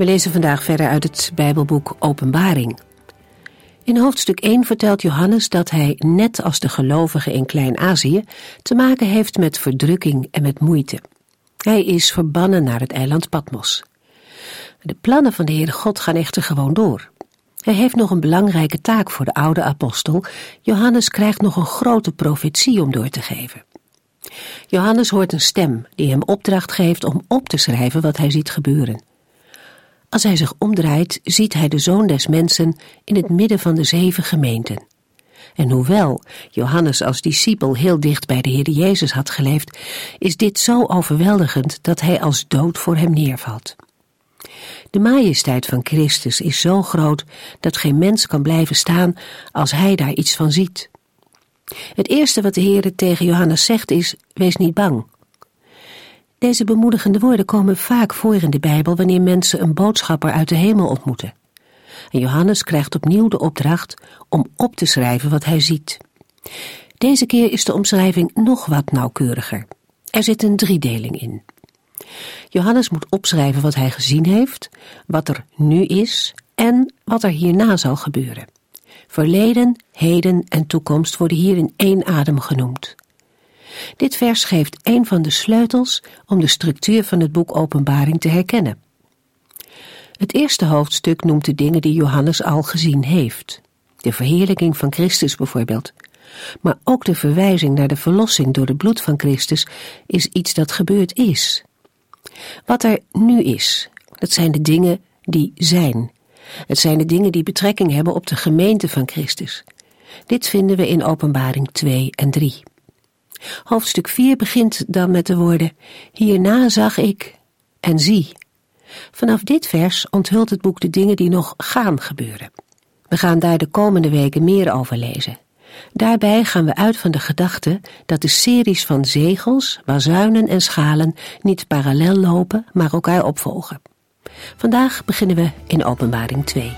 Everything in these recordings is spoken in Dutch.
We lezen vandaag verder uit het Bijbelboek Openbaring. In hoofdstuk 1 vertelt Johannes dat hij, net als de gelovigen in Klein-Azië, te maken heeft met verdrukking en met moeite. Hij is verbannen naar het eiland Patmos. De plannen van de Heere God gaan echter gewoon door. Hij heeft nog een belangrijke taak voor de oude apostel. Johannes krijgt nog een grote profetie om door te geven. Johannes hoort een stem die hem opdracht geeft om op te schrijven wat hij ziet gebeuren. Als hij zich omdraait, ziet hij de zoon des mensen in het midden van de zeven gemeenten. En hoewel Johannes als discipel heel dicht bij de Heer Jezus had geleefd, is dit zo overweldigend dat hij als dood voor hem neervalt. De majesteit van Christus is zo groot dat geen mens kan blijven staan als hij daar iets van ziet. Het eerste wat de Heer tegen Johannes zegt is: Wees niet bang, deze bemoedigende woorden komen vaak voor in de Bijbel wanneer mensen een boodschapper uit de hemel ontmoeten. En Johannes krijgt opnieuw de opdracht om op te schrijven wat hij ziet. Deze keer is de omschrijving nog wat nauwkeuriger. Er zit een driedeling in. Johannes moet opschrijven wat hij gezien heeft, wat er nu is en wat er hierna zal gebeuren. Verleden, heden en toekomst worden hier in één adem genoemd. Dit vers geeft een van de sleutels om de structuur van het boek Openbaring te herkennen. Het eerste hoofdstuk noemt de dingen die Johannes al gezien heeft. De verheerlijking van Christus bijvoorbeeld. Maar ook de verwijzing naar de verlossing door het bloed van Christus is iets dat gebeurd is. Wat er nu is, dat zijn de dingen die zijn. Het zijn de dingen die betrekking hebben op de gemeente van Christus. Dit vinden we in Openbaring 2 en 3. Hoofdstuk 4 begint dan met de woorden: Hierna zag ik en zie. Vanaf dit vers onthult het boek de dingen die nog gaan gebeuren. We gaan daar de komende weken meer over lezen. Daarbij gaan we uit van de gedachte dat de series van zegels, bazuinen en schalen niet parallel lopen, maar elkaar opvolgen. Vandaag beginnen we in Openbaring 2.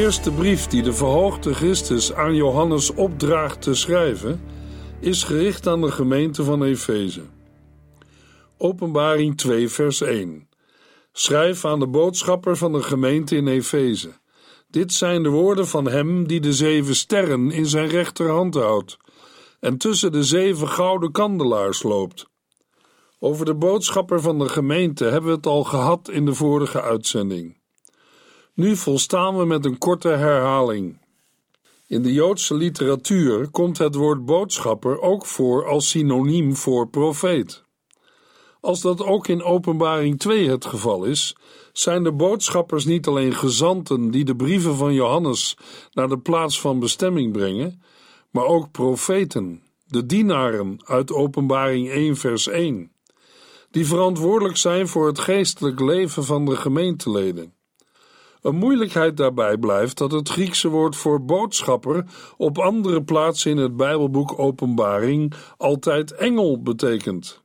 Eerste brief die de verhoogde Christus aan Johannes opdraagt te schrijven, is gericht aan de gemeente van Efeze. Openbaring 2, vers 1. Schrijf aan de boodschapper van de gemeente in Efeze. Dit zijn de woorden van hem die de zeven sterren in zijn rechterhand houdt en tussen de zeven gouden kandelaars loopt. Over de boodschapper van de gemeente hebben we het al gehad in de vorige uitzending. Nu volstaan we met een korte herhaling. In de Joodse literatuur komt het woord boodschapper ook voor als synoniem voor profeet. Als dat ook in Openbaring 2 het geval is, zijn de boodschappers niet alleen gezanten die de brieven van Johannes naar de plaats van bestemming brengen, maar ook profeten, de dienaren uit Openbaring 1, vers 1, die verantwoordelijk zijn voor het geestelijk leven van de gemeenteleden. Een moeilijkheid daarbij blijft dat het Griekse woord voor boodschapper op andere plaatsen in het Bijbelboek Openbaring altijd engel betekent.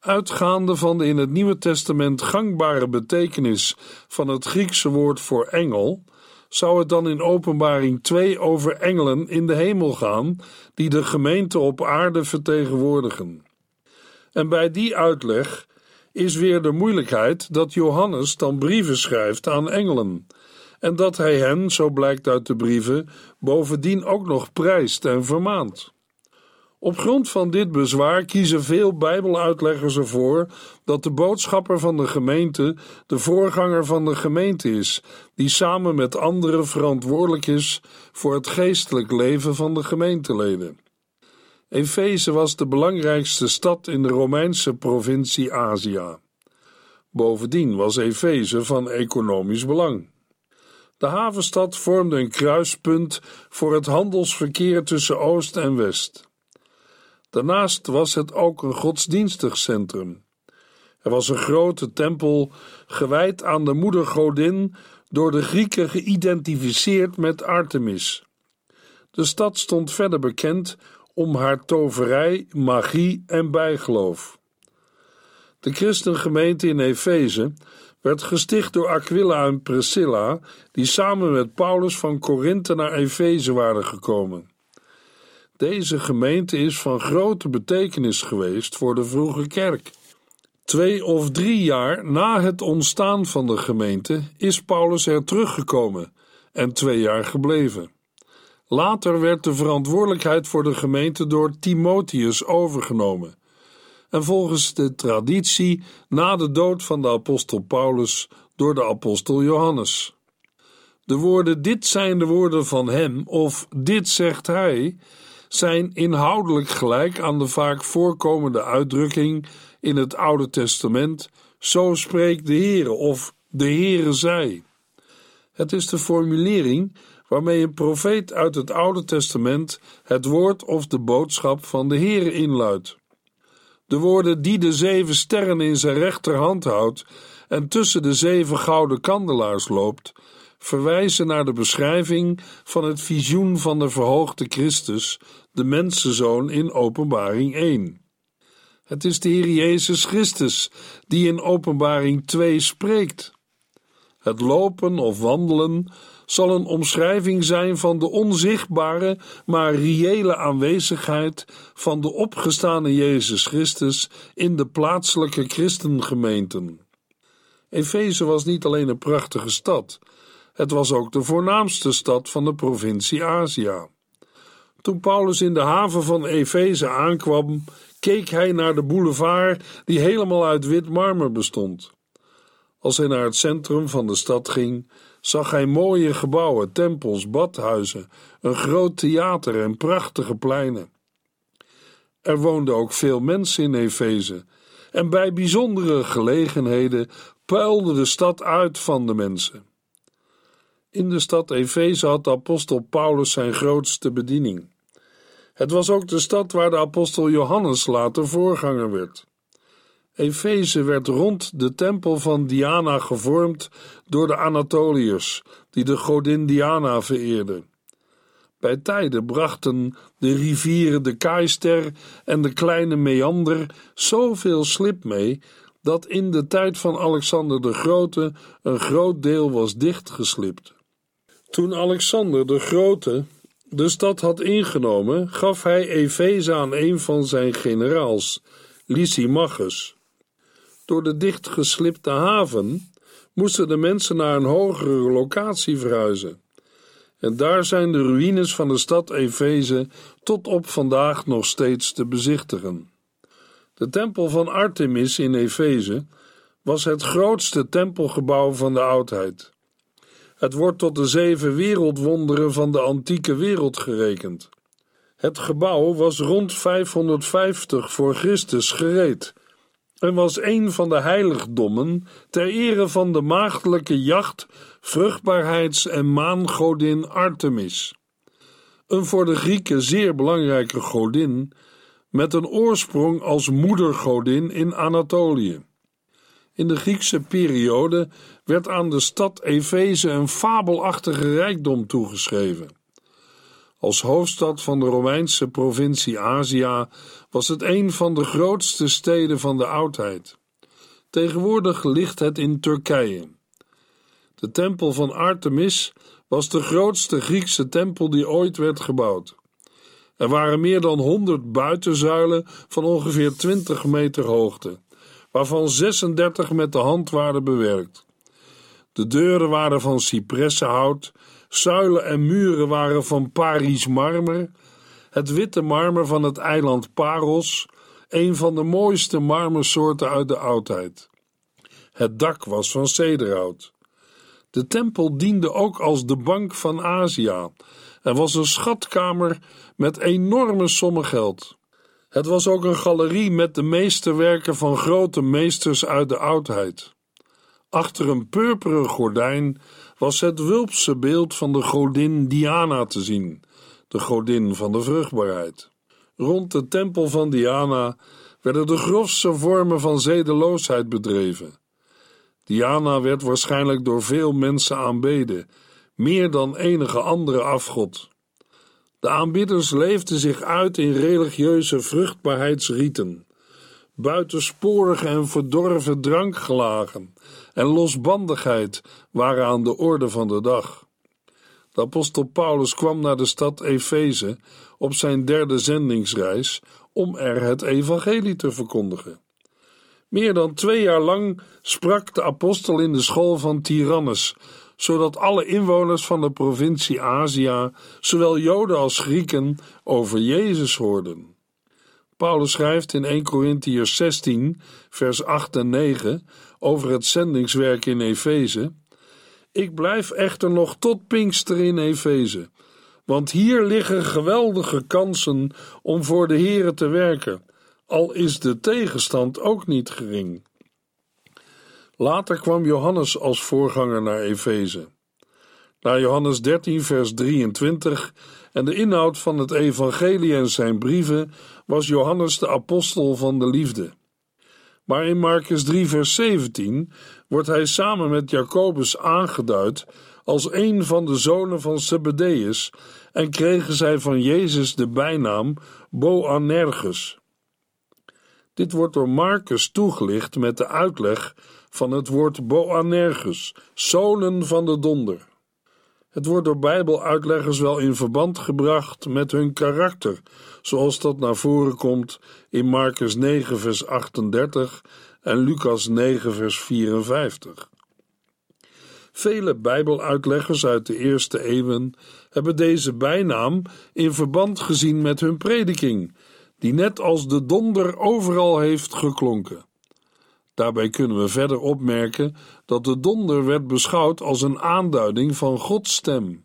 Uitgaande van de in het Nieuwe Testament gangbare betekenis van het Griekse woord voor engel, zou het dan in Openbaring 2 over engelen in de hemel gaan, die de gemeente op aarde vertegenwoordigen. En bij die uitleg is weer de moeilijkheid dat Johannes dan brieven schrijft aan engelen en dat hij hen, zo blijkt uit de brieven, bovendien ook nog prijst en vermaant. Op grond van dit bezwaar kiezen veel Bijbeluitleggers ervoor dat de boodschapper van de gemeente de voorganger van de gemeente is, die samen met anderen verantwoordelijk is voor het geestelijk leven van de gemeenteleden. Efeze was de belangrijkste stad in de Romeinse provincie Azië. Bovendien was Efeze van economisch belang. De havenstad vormde een kruispunt voor het handelsverkeer tussen Oost en West. Daarnaast was het ook een godsdienstig centrum. Er was een grote tempel gewijd aan de moedergodin, door de Grieken geïdentificeerd met Artemis. De stad stond verder bekend om haar toverij, magie en bijgeloof. De christengemeente in Efeze werd gesticht door Aquila en Priscilla, die samen met Paulus van Korinthe naar Efeze waren gekomen. Deze gemeente is van grote betekenis geweest voor de vroege kerk. Twee of drie jaar na het ontstaan van de gemeente is Paulus er teruggekomen en twee jaar gebleven. Later werd de verantwoordelijkheid voor de gemeente door Timotheus overgenomen. En volgens de traditie na de dood van de apostel Paulus door de apostel Johannes. De woorden dit zijn de woorden van hem of dit zegt hij zijn inhoudelijk gelijk aan de vaak voorkomende uitdrukking in het Oude Testament: Zo spreekt de Heere of de Heere zei. Het is de formulering waarmee een profeet uit het Oude Testament het woord of de boodschap van de Heere inluidt. De woorden die de zeven sterren in zijn rechterhand houdt en tussen de zeven gouden kandelaars loopt, verwijzen naar de beschrijving van het visioen van de verhoogde Christus, de mensenzoon in Openbaring 1. Het is de Heer Jezus Christus die in Openbaring 2 spreekt. Het lopen of wandelen zal een omschrijving zijn van de onzichtbare, maar reële aanwezigheid van de opgestane Jezus Christus in de plaatselijke christengemeenten. Efeze was niet alleen een prachtige stad, het was ook de voornaamste stad van de provincie Azië. Toen Paulus in de haven van Efeze aankwam, keek hij naar de boulevard die helemaal uit wit marmer bestond. Als hij naar het centrum van de stad ging, zag hij mooie gebouwen, tempels, badhuizen, een groot theater en prachtige pleinen. Er woonden ook veel mensen in Efeze, en bij bijzondere gelegenheden puilde de stad uit van de mensen. In de stad Efeze had de apostel Paulus zijn grootste bediening. Het was ook de stad waar de apostel Johannes later voorganger werd. Efeze werd rond de tempel van Diana gevormd door de Anatoliërs, die de godin Diana vereerden. Bij tijden brachten de rivieren de Kaister en de kleine Meander zoveel slip mee dat in de tijd van Alexander de Grote een groot deel was dichtgeslipt. Toen Alexander de Grote de stad had ingenomen, gaf hij Efeze aan een van zijn generaals, Lysimachus. Door de dichtgeslipte haven moesten de mensen naar een hogere locatie verhuizen. En daar zijn de ruïnes van de stad Efeze tot op vandaag nog steeds te bezichtigen. De tempel van Artemis in Efeze was het grootste tempelgebouw van de oudheid. Het wordt tot de zeven wereldwonderen van de antieke wereld gerekend. Het gebouw was rond 550 voor Christus gereed en was een van de heiligdommen ter ere van de maagdelijke jacht, vruchtbaarheids- en maangodin Artemis. Een voor de Grieken zeer belangrijke godin, met een oorsprong als moedergodin in Anatolië. In de Griekse periode werd aan de stad Efeze een fabelachtige rijkdom toegeschreven. Als hoofdstad van de Romeinse provincie Azië was het een van de grootste steden van de oudheid. Tegenwoordig ligt het in Turkije. De tempel van Artemis was de grootste Griekse tempel die ooit werd gebouwd. Er waren meer dan honderd buitenzuilen van ongeveer 20 meter hoogte waarvan 36 met de hand waren bewerkt. De deuren waren van cipressenhout, zuilen en muren waren van Paris marmer, het witte marmer van het eiland Paros, een van de mooiste marmersoorten uit de oudheid. Het dak was van cederhout. De tempel diende ook als de bank van Azië en was een schatkamer met enorme sommen geld. Het was ook een galerie met de meesterwerken van grote meesters uit de oudheid. Achter een purperen gordijn was het wulpse beeld van de godin Diana te zien, de godin van de vruchtbaarheid. Rond de tempel van Diana werden de grofste vormen van zedeloosheid bedreven. Diana werd waarschijnlijk door veel mensen aanbeden, meer dan enige andere afgod. De aanbidders leefden zich uit in religieuze vruchtbaarheidsrieten, buitensporige en verdorven drankgelagen en losbandigheid waren aan de orde van de dag. De apostel Paulus kwam naar de stad Efeze op zijn derde zendingsreis om er het evangelie te verkondigen. Meer dan twee jaar lang sprak de apostel in de school van Tyrannus, zodat alle inwoners van de provincie Azië, zowel Joden als Grieken, over Jezus hoorden. Paulus schrijft in 1 Corinthiërs 16, vers 8 en 9 over het zendingswerk in Efeze. Ik blijf echter nog tot Pinkster in Efeze, want hier liggen geweldige kansen om voor de Here te werken, al is de tegenstand ook niet gering. Later kwam Johannes als voorganger naar Efeze. Na Johannes 13, vers 23 en de inhoud van het evangelie en zijn brieven was Johannes de apostel van de liefde. Maar in Marcus 3, vers 17 wordt hij samen met Jacobus aangeduid als een van de zonen van Zebedeus en kregen zij van Jezus de bijnaam Boanerges. Dit wordt door Marcus toegelicht met de uitleg van het woord Boanerges, zonen van de donder. Het wordt door Bijbeluitleggers wel in verband gebracht met hun karakter, zoals dat naar voren komt in Marcus 9, vers 38 en Lucas 9, vers 54. Vele Bijbeluitleggers uit de eerste eeuwen hebben deze bijnaam in verband gezien met hun prediking, die net als de donder overal heeft geklonken. Daarbij kunnen we verder opmerken dat de donder werd beschouwd als een aanduiding van Gods stem.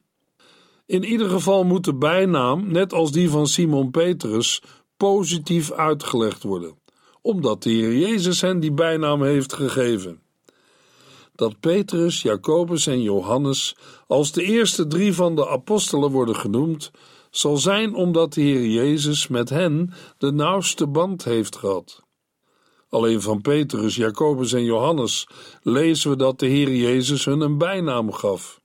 In ieder geval moet de bijnaam, net als die van Simon Petrus, positief uitgelegd worden, omdat de Heer Jezus hen die bijnaam heeft gegeven. Dat Petrus, Jacobus en Johannes als de eerste drie van de apostelen worden genoemd, zal zijn omdat de Heer Jezus met hen de nauwste band heeft gehad. Alleen van Petrus, Jacobus en Johannes lezen we dat de Heer Jezus hun een bijnaam gaf.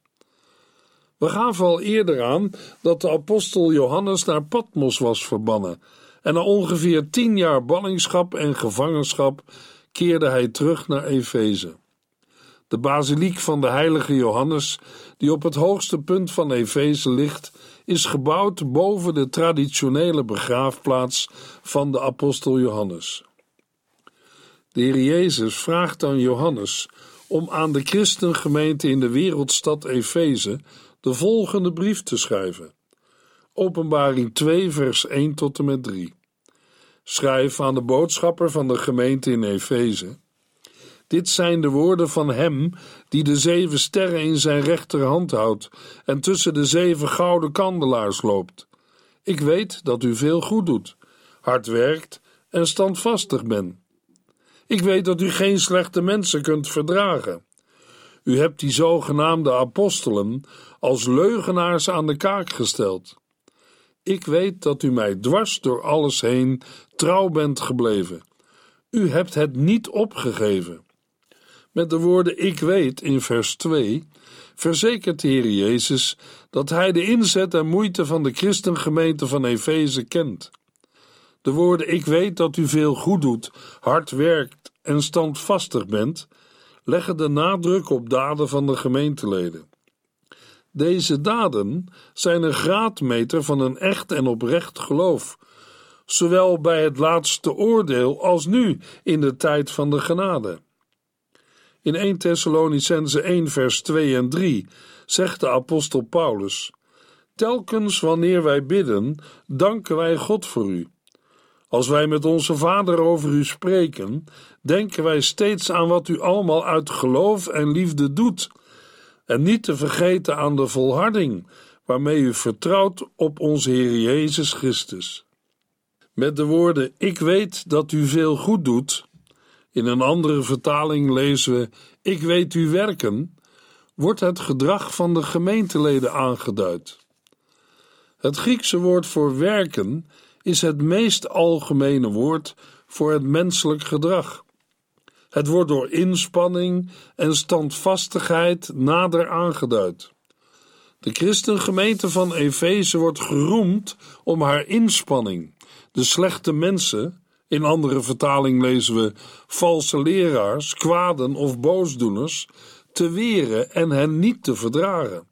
We gaven al eerder aan dat de apostel Johannes naar Patmos was verbannen en na ongeveer tien jaar ballingschap en gevangenschap keerde hij terug naar Efeze. De basiliek van de heilige Johannes, die op het hoogste punt van Efeze ligt, is gebouwd boven de traditionele begraafplaats van de apostel Johannes. De Heer Jezus vraagt aan Johannes om aan de christengemeente in de wereldstad Efeze de volgende brief te schrijven. Openbaring 2, vers 1 tot en met 3. Schrijf aan de boodschapper van de gemeente in Efeze. Dit zijn de woorden van hem die de zeven sterren in zijn rechterhand houdt en tussen de zeven gouden kandelaars loopt. Ik weet dat u veel goed doet, hard werkt en standvastig bent. Ik weet dat u geen slechte mensen kunt verdragen. U hebt die zogenaamde apostelen als leugenaars aan de kaak gesteld. Ik weet dat u mij dwars door alles heen trouw bent gebleven. U hebt het niet opgegeven. Met de woorden ik weet in vers 2 verzekert de Heer Jezus dat hij de inzet en moeite van de christengemeente van Efeze kent. De woorden ik weet dat u veel goed doet, hard werkt en standvastig bent, leggen de nadruk op daden van de gemeenteleden. Deze daden zijn een graadmeter van een echt en oprecht geloof, zowel bij het laatste oordeel als nu in de tijd van de genade. In 1 Thessalonicense 1 vers 2 en 3 zegt de apostel Paulus: Telkens wanneer wij bidden, danken wij God voor u. Als wij met onze Vader over u spreken, denken wij steeds aan wat u allemaal uit geloof en liefde doet, en niet te vergeten aan de volharding waarmee u vertrouwt op onze Heer Jezus Christus. Met de woorden: Ik weet dat u veel goed doet. In een andere vertaling lezen we: Ik weet u werken. Wordt het gedrag van de gemeenteleden aangeduid. Het Griekse woord voor werken is het meest algemene woord voor het menselijk gedrag. Het wordt door inspanning en standvastigheid nader aangeduid. De christengemeente van Efeze wordt geroemd om haar inspanning. De slechte mensen, in andere vertaling lezen we valse leraars, kwaden of boosdoeners, te weren en hen niet te verdragen.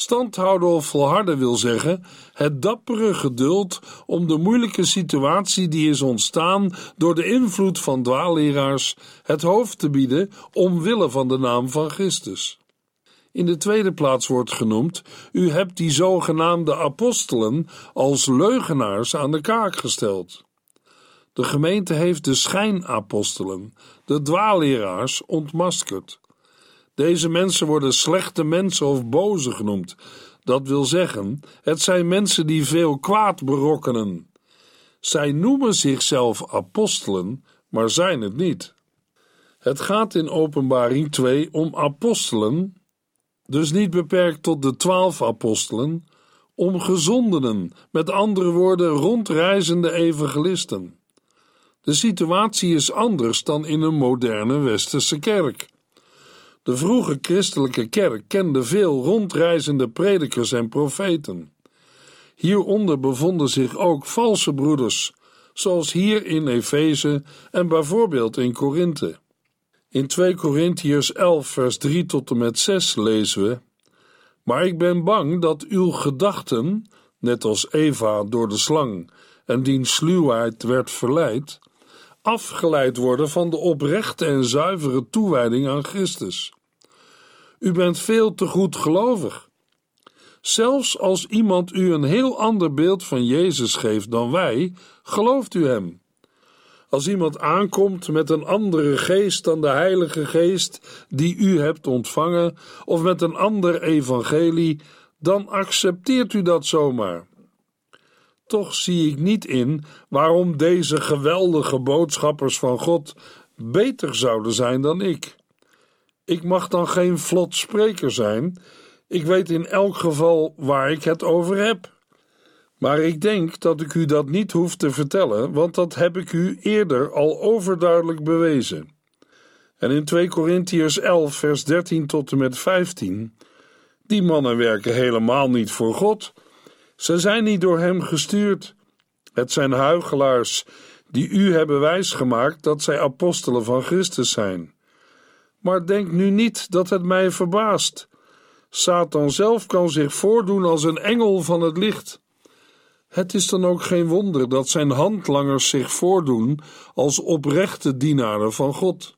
Standhouden of volharden wil zeggen het dappere geduld om de moeilijke situatie die is ontstaan door de invloed van dwaalleraars het hoofd te bieden omwille van de naam van Christus. In de tweede plaats wordt genoemd: U hebt die zogenaamde apostelen als leugenaars aan de kaak gesteld. De gemeente heeft de schijnapostelen, de dwaalleraars, ontmaskerd. Deze mensen worden slechte mensen of boze genoemd. Dat wil zeggen, het zijn mensen die veel kwaad berokkenen. Zij noemen zichzelf apostelen, maar zijn het niet. Het gaat in Openbaring 2 om apostelen, dus niet beperkt tot de twaalf apostelen, om gezondenen, met andere woorden rondreizende evangelisten. De situatie is anders dan in een moderne westerse kerk. De vroege christelijke kerk kende veel rondreizende predikers en profeten. Hieronder bevonden zich ook valse broeders, zoals hier in Efeze en bijvoorbeeld in Korinthe. In 2 Korintiërs 11 vers 3 tot en met 6 lezen we: Maar ik ben bang dat uw gedachten, net als Eva door de slang en diens sluwheid werd verleid, afgeleid worden van de oprechte en zuivere toewijding aan Christus. U bent veel te goed gelovig. Zelfs als iemand u een heel ander beeld van Jezus geeft dan wij, gelooft u hem. Als iemand aankomt met een andere geest dan de Heilige Geest die u hebt ontvangen, of met een ander evangelie, dan accepteert u dat zomaar. Toch zie ik niet in waarom deze geweldige boodschappers van God beter zouden zijn dan ik. Ik mag dan geen vlot spreker zijn. Ik weet in elk geval waar ik het over heb. Maar ik denk dat ik u dat niet hoef te vertellen, want dat heb ik u eerder al overduidelijk bewezen. En in 2 Korintiërs 11, vers 13 tot en met 15: Die mannen werken helemaal niet voor God. Ze zijn niet door hem gestuurd. Het zijn huigelaars die u hebben wijsgemaakt dat zij apostelen van Christus zijn. Maar denk nu niet dat het mij verbaast. Satan zelf kan zich voordoen als een engel van het licht. Het is dan ook geen wonder dat zijn handlangers zich voordoen als oprechte dienaren van God.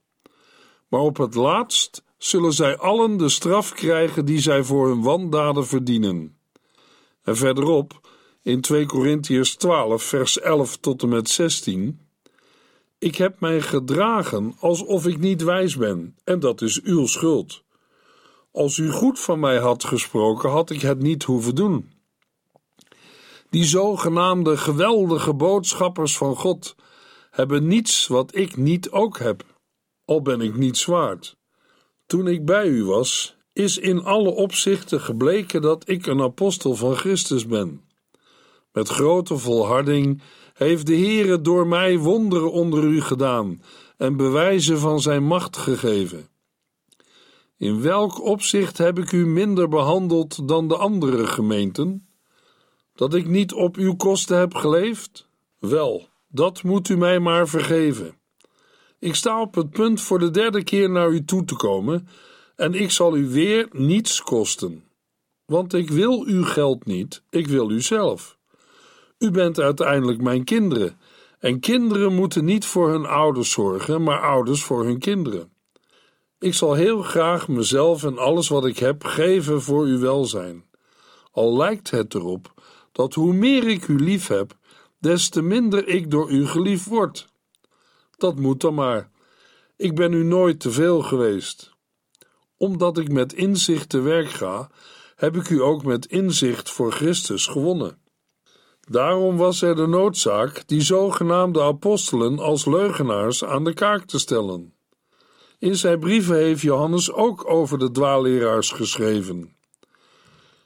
Maar op het laatst zullen zij allen de straf krijgen die zij voor hun wandaden verdienen. En verderop, in 2 Korintiërs 12, vers 11 tot en met 16, ik heb mij gedragen alsof ik niet wijs ben, en dat is uw schuld. Als u goed van mij had gesproken, had ik het niet hoeven doen. Die zogenaamde geweldige boodschappers van God hebben niets wat ik niet ook heb, al ben ik niet waard. Toen ik bij u was, is in alle opzichten gebleken dat ik een apostel van Christus ben. Met grote volharding heeft de Heere door mij wonderen onder u gedaan en bewijzen van zijn macht gegeven. In welk opzicht heb ik u minder behandeld dan de andere gemeenten? Dat ik niet op uw kosten heb geleefd? Wel, dat moet u mij maar vergeven. Ik sta op het punt voor de derde keer naar u toe te komen en ik zal u weer niets kosten. Want ik wil uw geld niet, ik wil u zelf. U bent uiteindelijk mijn kinderen. En kinderen moeten niet voor hun ouders zorgen, maar ouders voor hun kinderen. Ik zal heel graag mezelf en alles wat ik heb geven voor uw welzijn. Al lijkt het erop dat hoe meer ik u lief heb, des te minder ik door u geliefd word. Dat moet dan maar. Ik ben u nooit te veel geweest. Omdat ik met inzicht te werk ga, heb ik u ook met inzicht voor Christus gewonnen. Daarom was er de noodzaak die zogenaamde apostelen als leugenaars aan de kaak te stellen. In zijn brieven heeft Johannes ook over de dwaalleraars geschreven.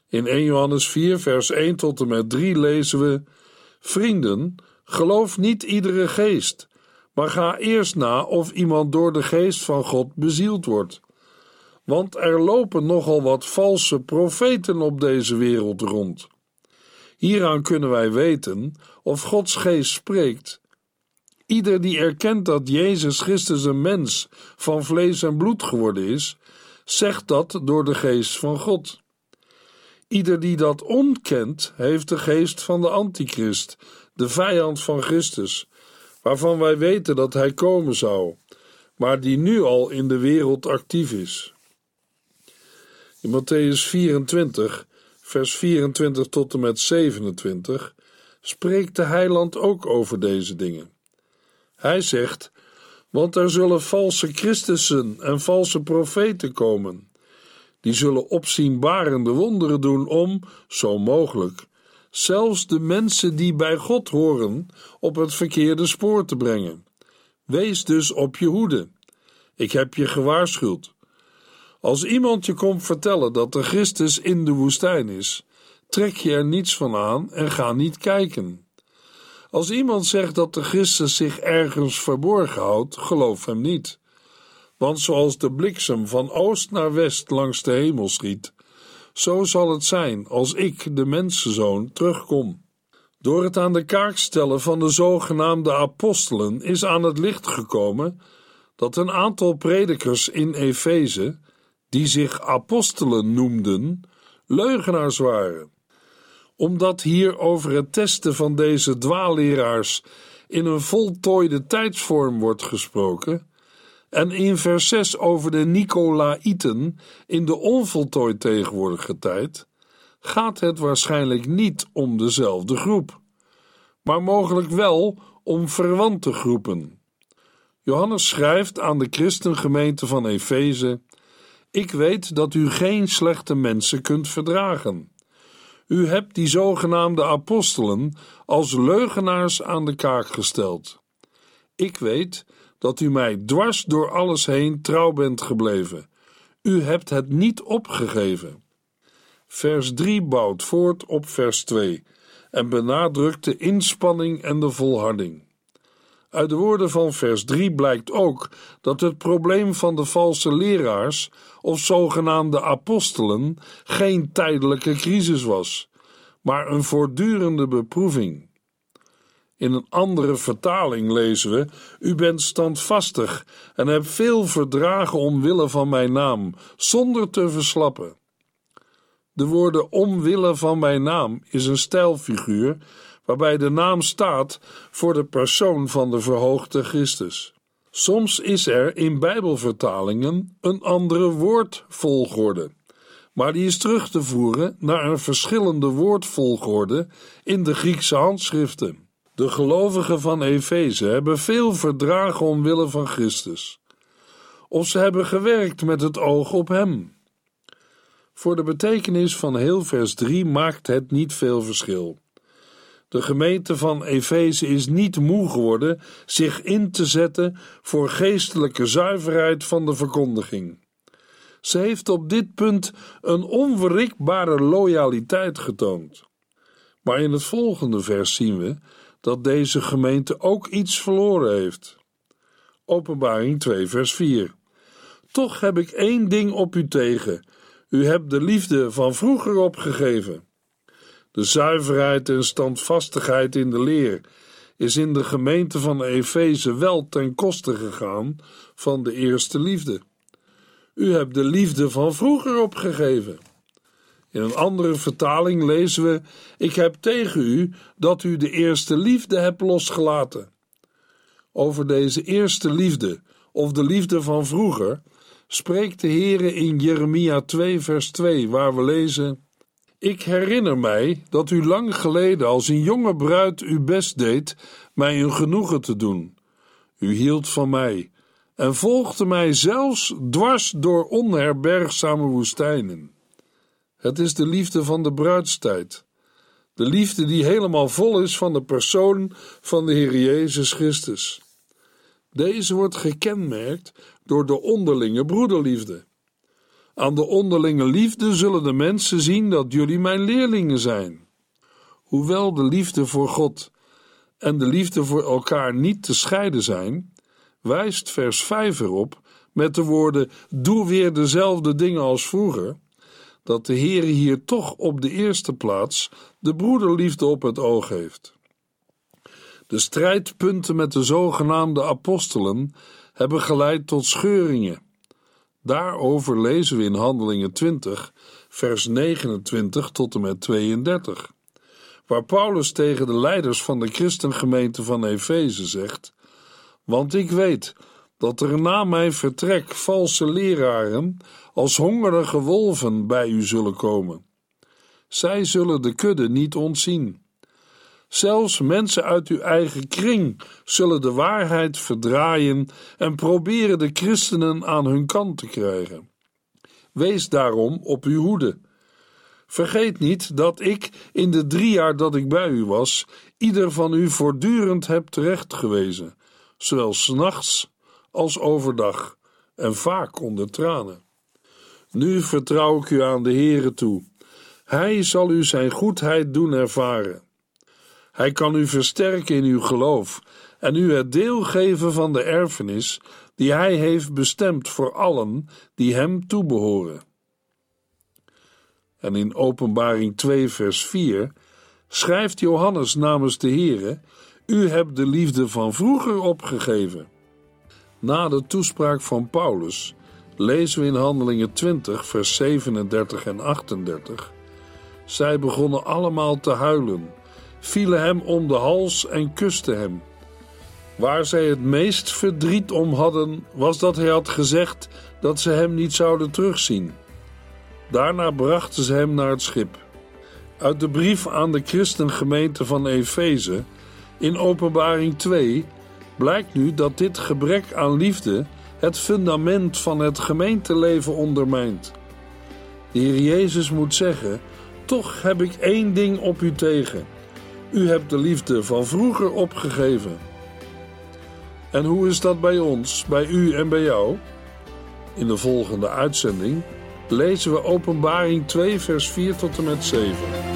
In 1 Johannes 4, vers 1 tot en met 3 lezen we: Vrienden, geloof niet iedere geest, maar ga eerst na of iemand door de geest van God bezield wordt. Want er lopen nogal wat valse profeten op deze wereld rond. Hieraan kunnen wij weten of Gods geest spreekt. Ieder die erkent dat Jezus Christus een mens van vlees en bloed geworden is, zegt dat door de geest van God. Ieder die dat ontkent, heeft de geest van de antichrist, de vijand van Christus, waarvan wij weten dat hij komen zou, maar die nu al in de wereld actief is. In Matthäus 24, vers 24 tot en met 27, spreekt de heiland ook over deze dingen. Hij zegt: Want er zullen valse Christussen en valse profeten komen. Die zullen opzienbarende wonderen doen om, zo mogelijk, zelfs de mensen die bij God horen op het verkeerde spoor te brengen. Wees dus op je hoede. Ik heb je gewaarschuwd. Als iemand je komt vertellen dat de Christus in de woestijn is, trek je er niets van aan en ga niet kijken. Als iemand zegt dat de Christus zich ergens verborgen houdt, geloof hem niet. Want zoals de bliksem van oost naar west langs de hemel schiet, zo zal het zijn als ik, de mensenzoon, terugkom. Door het aan de kaak stellen van de zogenaamde apostelen is aan het licht gekomen dat een aantal predikers in Efeze, die zich apostelen noemden, leugenaars waren. Omdat hier over het testen van deze dwaalleraars in een voltooide tijdsvorm wordt gesproken, en in vers 6 over de Nicolaïten in de onvoltooid tegenwoordige tijd, gaat het waarschijnlijk niet om dezelfde groep, maar mogelijk wel om verwante groepen. Johannes schrijft aan de christengemeente van Efeze: Ik weet dat u geen slechte mensen kunt verdragen. U hebt die zogenaamde apostelen als leugenaars aan de kaak gesteld. Ik weet dat u mij dwars door alles heen trouw bent gebleven. U hebt het niet opgegeven. Vers 3 bouwt voort op vers 2 en benadrukt de inspanning en de volharding. Uit de woorden van vers 3 blijkt ook dat het probleem van de valse leraars of zogenaamde apostelen geen tijdelijke crisis was, maar een voortdurende beproeving. In een andere vertaling lezen we: U bent standvastig en hebt veel verdragen omwille van mijn naam, zonder te verslappen. De woorden omwille van mijn naam is een stijlfiguur waarbij de naam staat voor de persoon van de verhoogde Christus. Soms is er in Bijbelvertalingen een andere woordvolgorde, maar die is terug te voeren naar een verschillende woordvolgorde in de Griekse handschriften. De gelovigen van Efeze hebben veel verdragen omwille van Christus, of ze hebben gewerkt met het oog op Hem. Voor de betekenis van heel vers 3 maakt het niet veel verschil. De gemeente van Efeze is niet moe geworden zich in te zetten voor geestelijke zuiverheid van de verkondiging. Ze heeft op dit punt een onwrikbare loyaliteit getoond. Maar in het volgende vers zien we dat deze gemeente ook iets verloren heeft. Openbaring 2, vers 4. Toch heb ik één ding op u tegen. U hebt de liefde van vroeger opgegeven. De zuiverheid en standvastigheid in de leer is in de gemeente van Efeze wel ten koste gegaan van de eerste liefde. U hebt de liefde van vroeger opgegeven. In een andere vertaling lezen we: Ik heb tegen u dat u de eerste liefde hebt losgelaten. Over deze eerste liefde, of de liefde van vroeger, spreekt de Heere in Jeremia 2 vers 2, waar we lezen... Ik herinner mij dat u lang geleden als een jonge bruid uw best deed mij een genoegen te doen. U hield van mij en volgde mij zelfs dwars door onherbergzame woestijnen. Het is de liefde van de bruidstijd. De liefde die helemaal vol is van de persoon van de Heer Jezus Christus. Deze wordt gekenmerkt door de onderlinge broederliefde. Aan de onderlinge liefde zullen de mensen zien dat jullie mijn leerlingen zijn. Hoewel de liefde voor God en de liefde voor elkaar niet te scheiden zijn, wijst vers 5 erop met de woorden: Doe weer dezelfde dingen als vroeger, dat de Heer hier toch op de eerste plaats de broederliefde op het oog heeft. De strijdpunten met de zogenaamde apostelen hebben geleid tot scheuringen. Daarover lezen we in Handelingen 20, vers 29 tot en met 32, waar Paulus tegen de leiders van de christengemeente van Efeze zegt: Want ik weet dat er na mijn vertrek valse leraren als hongerige wolven bij u zullen komen. Zij zullen de kudde niet ontzien. Zelfs mensen uit uw eigen kring zullen de waarheid verdraaien en proberen de christenen aan hun kant te krijgen. Wees daarom op uw hoede. Vergeet niet dat ik in de drie jaar dat ik bij u was, ieder van u voortdurend heb terechtgewezen, zowel s'nachts als overdag, en vaak onder tranen. Nu vertrouw ik u aan de Heere toe. Hij zal u zijn goedheid doen ervaren. Hij kan u versterken in uw geloof en u het deel geven van de erfenis die Hij heeft bestemd voor allen die Hem toebehoren. En in Openbaring 2, vers 4 schrijft Johannes namens de Heere: U hebt de liefde van vroeger opgegeven. Na de toespraak van Paulus lezen we in Handelingen 20, vers 37 en 38. Zij begonnen allemaal te huilen vielen hem om de hals en kusten hem. Waar zij het meest verdriet om hadden, was dat hij had gezegd dat ze hem niet zouden terugzien. Daarna brachten ze hem naar het schip. Uit de brief aan de christengemeente van Efeze, in Openbaring 2, blijkt nu dat dit gebrek aan liefde het fundament van het gemeenteleven ondermijnt. De Heer Jezus moet zeggen: Toch heb ik één ding op u tegen u hebt de liefde van vroeger opgegeven. En hoe is dat bij ons, bij u en bij jou? In de volgende uitzending lezen we Openbaring 2, vers 4 tot en met 7.